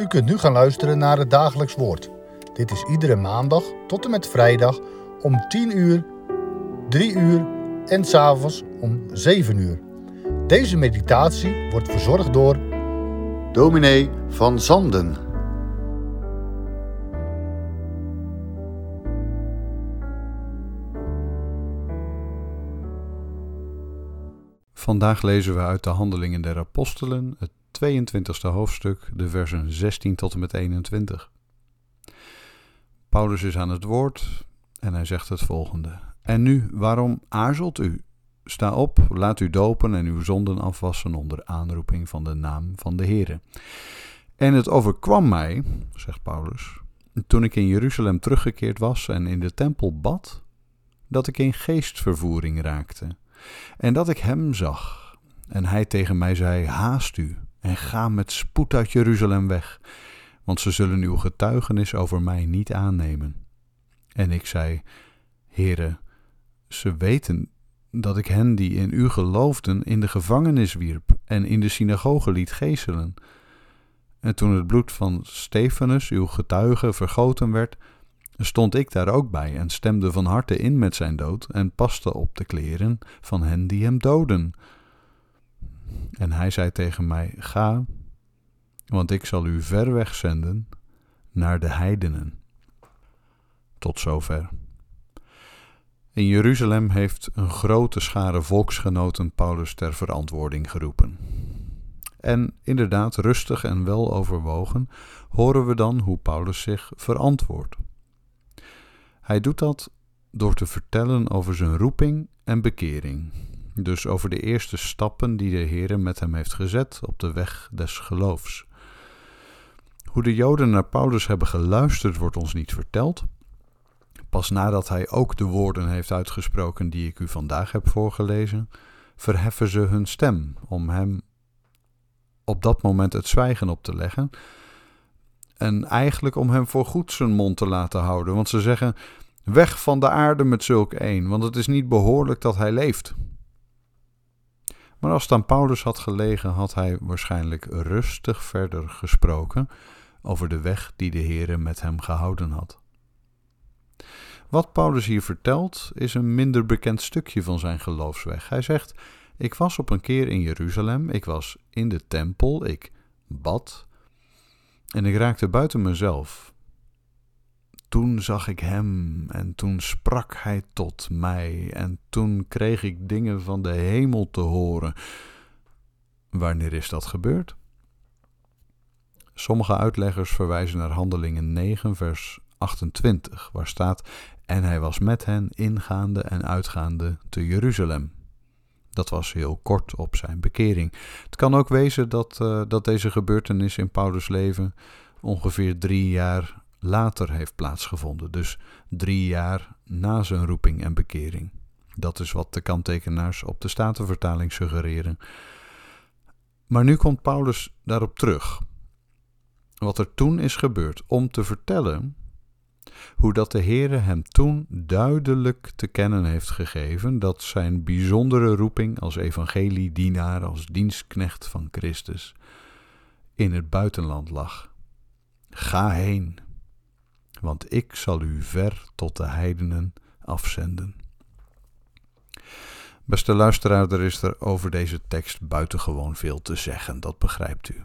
U kunt nu gaan luisteren naar het dagelijks woord. Dit is iedere maandag tot en met vrijdag om 10 uur, 3 uur en s'avonds om 7 uur. Deze meditatie wordt verzorgd door dominee van Zanden. Vandaag lezen we uit de Handelingen der Apostelen, het 22e hoofdstuk, de versen 16 tot en met 21. Paulus is aan het woord en hij zegt het volgende. En nu, waarom aarzelt u? Sta op, laat u dopen en uw zonden afwassen onder aanroeping van de naam van de Heere. En het overkwam mij, zegt Paulus, toen ik in Jeruzalem teruggekeerd was en in de tempel bad, dat ik in geestvervoering raakte en dat ik hem zag. En hij tegen mij zei: Haast u en ga met spoed uit Jeruzalem weg, want ze zullen uw getuigenis over mij niet aannemen. En ik zei: Heere, ze weten dat ik hen die in u geloofden in de gevangenis wierp en in de synagoge liet geeselen. En toen het bloed van Stefanus, uw getuige, vergoten werd, stond ik daar ook bij en stemde van harte in met zijn dood en paste op de kleren van hen die hem doden. En hij zei tegen mij: Ga, want ik zal u ver weg zenden naar de heidenen. Tot zover. In Jeruzalem heeft een grote schare volksgenoten Paulus ter verantwoording geroepen. En inderdaad, rustig en wel overwogen, horen we dan hoe Paulus zich verantwoordt. Hij doet dat door te vertellen over zijn roeping en bekering. Dus over de eerste stappen die de Heer met hem heeft gezet op de weg des geloofs. Hoe de Joden naar Paulus hebben geluisterd wordt ons niet verteld. Pas nadat hij ook de woorden heeft uitgesproken die ik u vandaag heb voorgelezen, verheffen ze hun stem om hem op dat moment het zwijgen op te leggen. En eigenlijk om hem voor goed zijn mond te laten houden. Want ze zeggen: Weg van de aarde met zulk een, want het is niet behoorlijk dat hij leeft. Maar als het aan Paulus had gelegen, had hij waarschijnlijk rustig verder gesproken over de weg die de Heere met hem gehouden had. Wat Paulus hier vertelt is een minder bekend stukje van zijn geloofsweg. Hij zegt: Ik was op een keer in Jeruzalem, ik was in de tempel, ik bad en ik raakte buiten mezelf. Toen zag ik hem en toen sprak hij tot mij en toen kreeg ik dingen van de hemel te horen. Wanneer is dat gebeurd? Sommige uitleggers verwijzen naar Handelingen 9, vers 28, waar staat: En hij was met hen ingaande en uitgaande te Jeruzalem. Dat was heel kort op zijn bekering. Het kan ook wezen dat, uh, dat deze gebeurtenis in Paulus' leven ongeveer drie jaar later heeft plaatsgevonden. Dus drie jaar na zijn roeping en bekering. Dat is wat de kanttekenaars op de Statenvertaling suggereren. Maar nu komt Paulus daarop terug. Wat er toen is gebeurd om te vertellen hoe dat de Heere hem toen duidelijk te kennen heeft gegeven dat zijn bijzondere roeping als evangeliedienaar, als dienstknecht van Christus, in het buitenland lag. Ga heen, want ik zal u ver tot de heidenen afzenden. Beste luisteraar, er is er over deze tekst buitengewoon veel te zeggen, dat begrijpt u.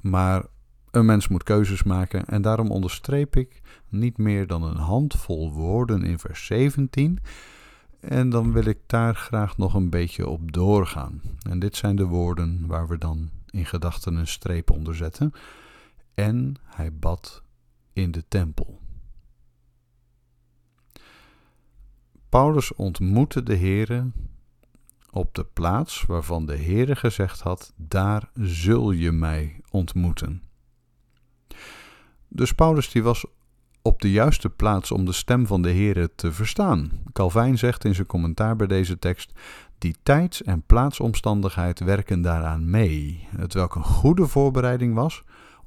Maar een mens moet keuzes maken en daarom onderstreep ik niet meer dan een handvol woorden in vers 17. En dan wil ik daar graag nog een beetje op doorgaan. En dit zijn de woorden waar we dan in gedachten een streep onder zetten. En hij bad in de tempel. Paulus ontmoette de Heere op de plaats waarvan de Heere gezegd had: Daar zul je mij ontmoeten. Dus Paulus die was op de juiste plaats om de stem van de Heere te verstaan. Calvijn zegt in zijn commentaar bij deze tekst: Die tijds- en plaatsomstandigheid werken daaraan mee, het welk een goede voorbereiding was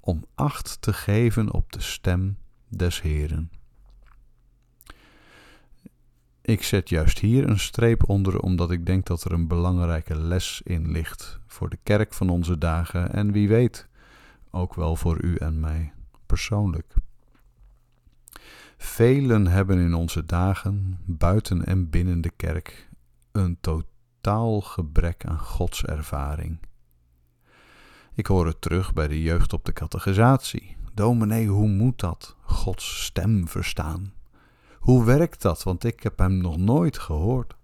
om acht te geven op de stem des Heeren. Ik zet juist hier een streep onder omdat ik denk dat er een belangrijke les in ligt voor de kerk van onze dagen en wie weet ook wel voor u en mij persoonlijk. Velen hebben in onze dagen, buiten en binnen de kerk, een totaal gebrek aan godservaring. Ik hoor het terug bij de jeugd op de catechisatie. Dominee, hoe moet dat? Gods stem verstaan. Hoe werkt dat? Want ik heb hem nog nooit gehoord.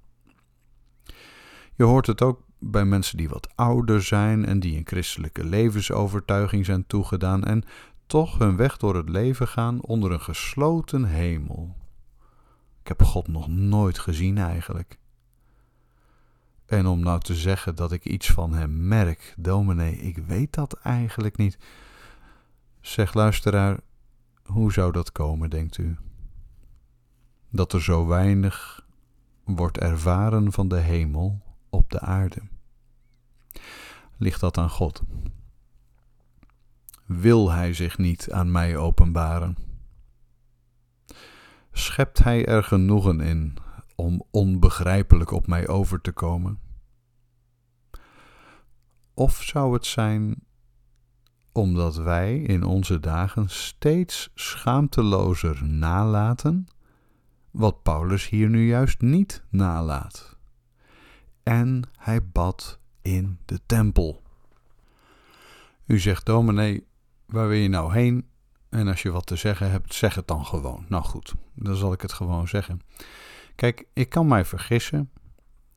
Je hoort het ook bij mensen die wat ouder zijn en die een christelijke levensovertuiging zijn toegedaan en toch hun weg door het leven gaan onder een gesloten hemel. Ik heb God nog nooit gezien eigenlijk. En om nou te zeggen dat ik iets van hem merk, dominee, ik weet dat eigenlijk niet. Zeg luisteraar, hoe zou dat komen, denkt u? Dat er zo weinig wordt ervaren van de hemel op de aarde. Ligt dat aan God? Wil Hij zich niet aan mij openbaren? Schept Hij er genoegen in om onbegrijpelijk op mij over te komen? Of zou het zijn omdat wij in onze dagen steeds schaamtelozer nalaten wat Paulus hier nu juist niet nalaat? En hij bad in de tempel. U zegt, dominee, waar wil je nou heen? En als je wat te zeggen hebt, zeg het dan gewoon. Nou goed, dan zal ik het gewoon zeggen. Kijk, ik kan mij vergissen.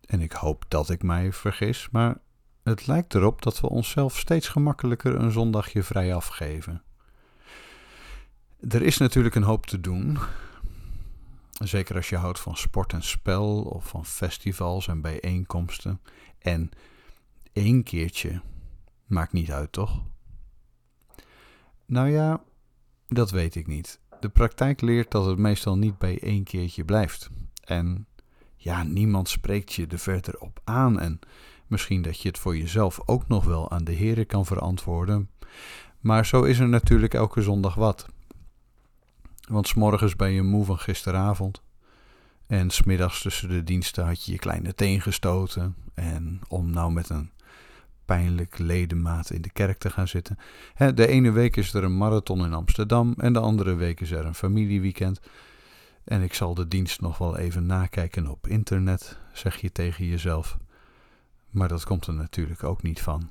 En ik hoop dat ik mij vergis. Maar het lijkt erop dat we onszelf steeds gemakkelijker een zondagje vrij afgeven. Er is natuurlijk een hoop te doen. Zeker als je houdt van sport en spel of van festivals en bijeenkomsten. En één keertje maakt niet uit, toch? Nou ja, dat weet ik niet. De praktijk leert dat het meestal niet bij één keertje blijft. En ja, niemand spreekt je er verder op aan. En misschien dat je het voor jezelf ook nog wel aan de heren kan verantwoorden. Maar zo is er natuurlijk elke zondag wat. Want s'morgens ben je moe van gisteravond. En smiddags tussen de diensten had je je kleine teen gestoten. En om nou met een pijnlijk ledemaat in de kerk te gaan zitten. de ene week is er een marathon in Amsterdam en de andere week is er een familieweekend. En ik zal de dienst nog wel even nakijken op internet, zeg je tegen jezelf. Maar dat komt er natuurlijk ook niet van.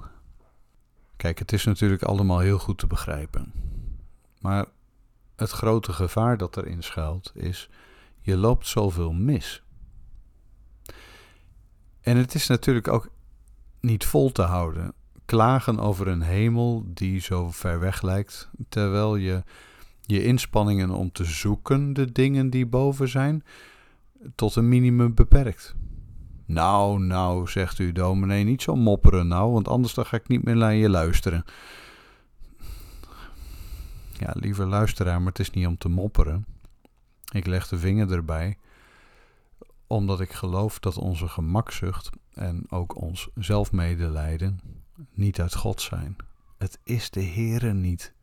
Kijk, het is natuurlijk allemaal heel goed te begrijpen. Maar het grote gevaar dat erin schuilt is, je loopt zoveel mis. En het is natuurlijk ook niet vol te houden. Klagen over een hemel die zo ver weg lijkt, terwijl je je inspanningen om te zoeken de dingen die boven zijn tot een minimum beperkt. Nou, nou, zegt u dominee, niet zo mopperen nou, want anders dan ga ik niet meer naar je luisteren. Ja, liever luisteraar, maar het is niet om te mopperen. Ik leg de vinger erbij, omdat ik geloof dat onze gemakzucht en ook ons zelfmedelijden niet uit God zijn. Het is de Heere niet,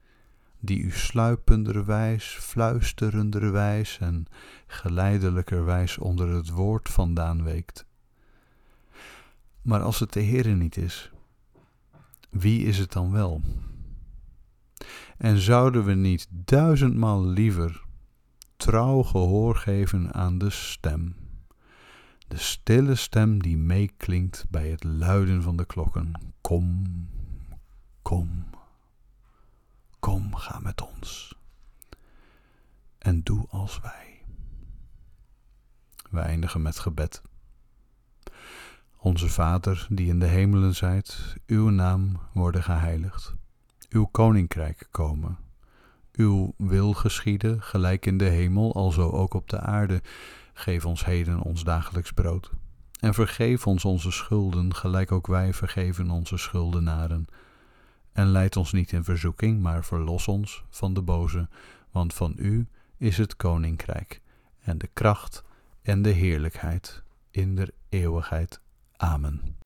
die u sluipenderwijs, fluisterenderwijs en geleidelijkerwijs onder het woord vandaan weekt. Maar als het de Heere niet is, wie is het dan wel? En zouden we niet duizendmaal liever trouw gehoor geven aan de stem? De stille stem die meeklinkt bij het luiden van de klokken. Kom, kom, kom, ga met ons. En doe als wij. We eindigen met gebed. Onze Vader, die in de hemelen zijt, uw naam worden geheiligd. Uw koninkrijk komen. Uw wil geschieden, gelijk in de hemel, alzo ook op de aarde. Geef ons heden ons dagelijks brood. En vergeef ons onze schulden, gelijk ook wij vergeven onze schuldenaren. En leid ons niet in verzoeking, maar verlos ons van de boze, want van u is het koninkrijk, en de kracht en de heerlijkheid in der eeuwigheid. Amen.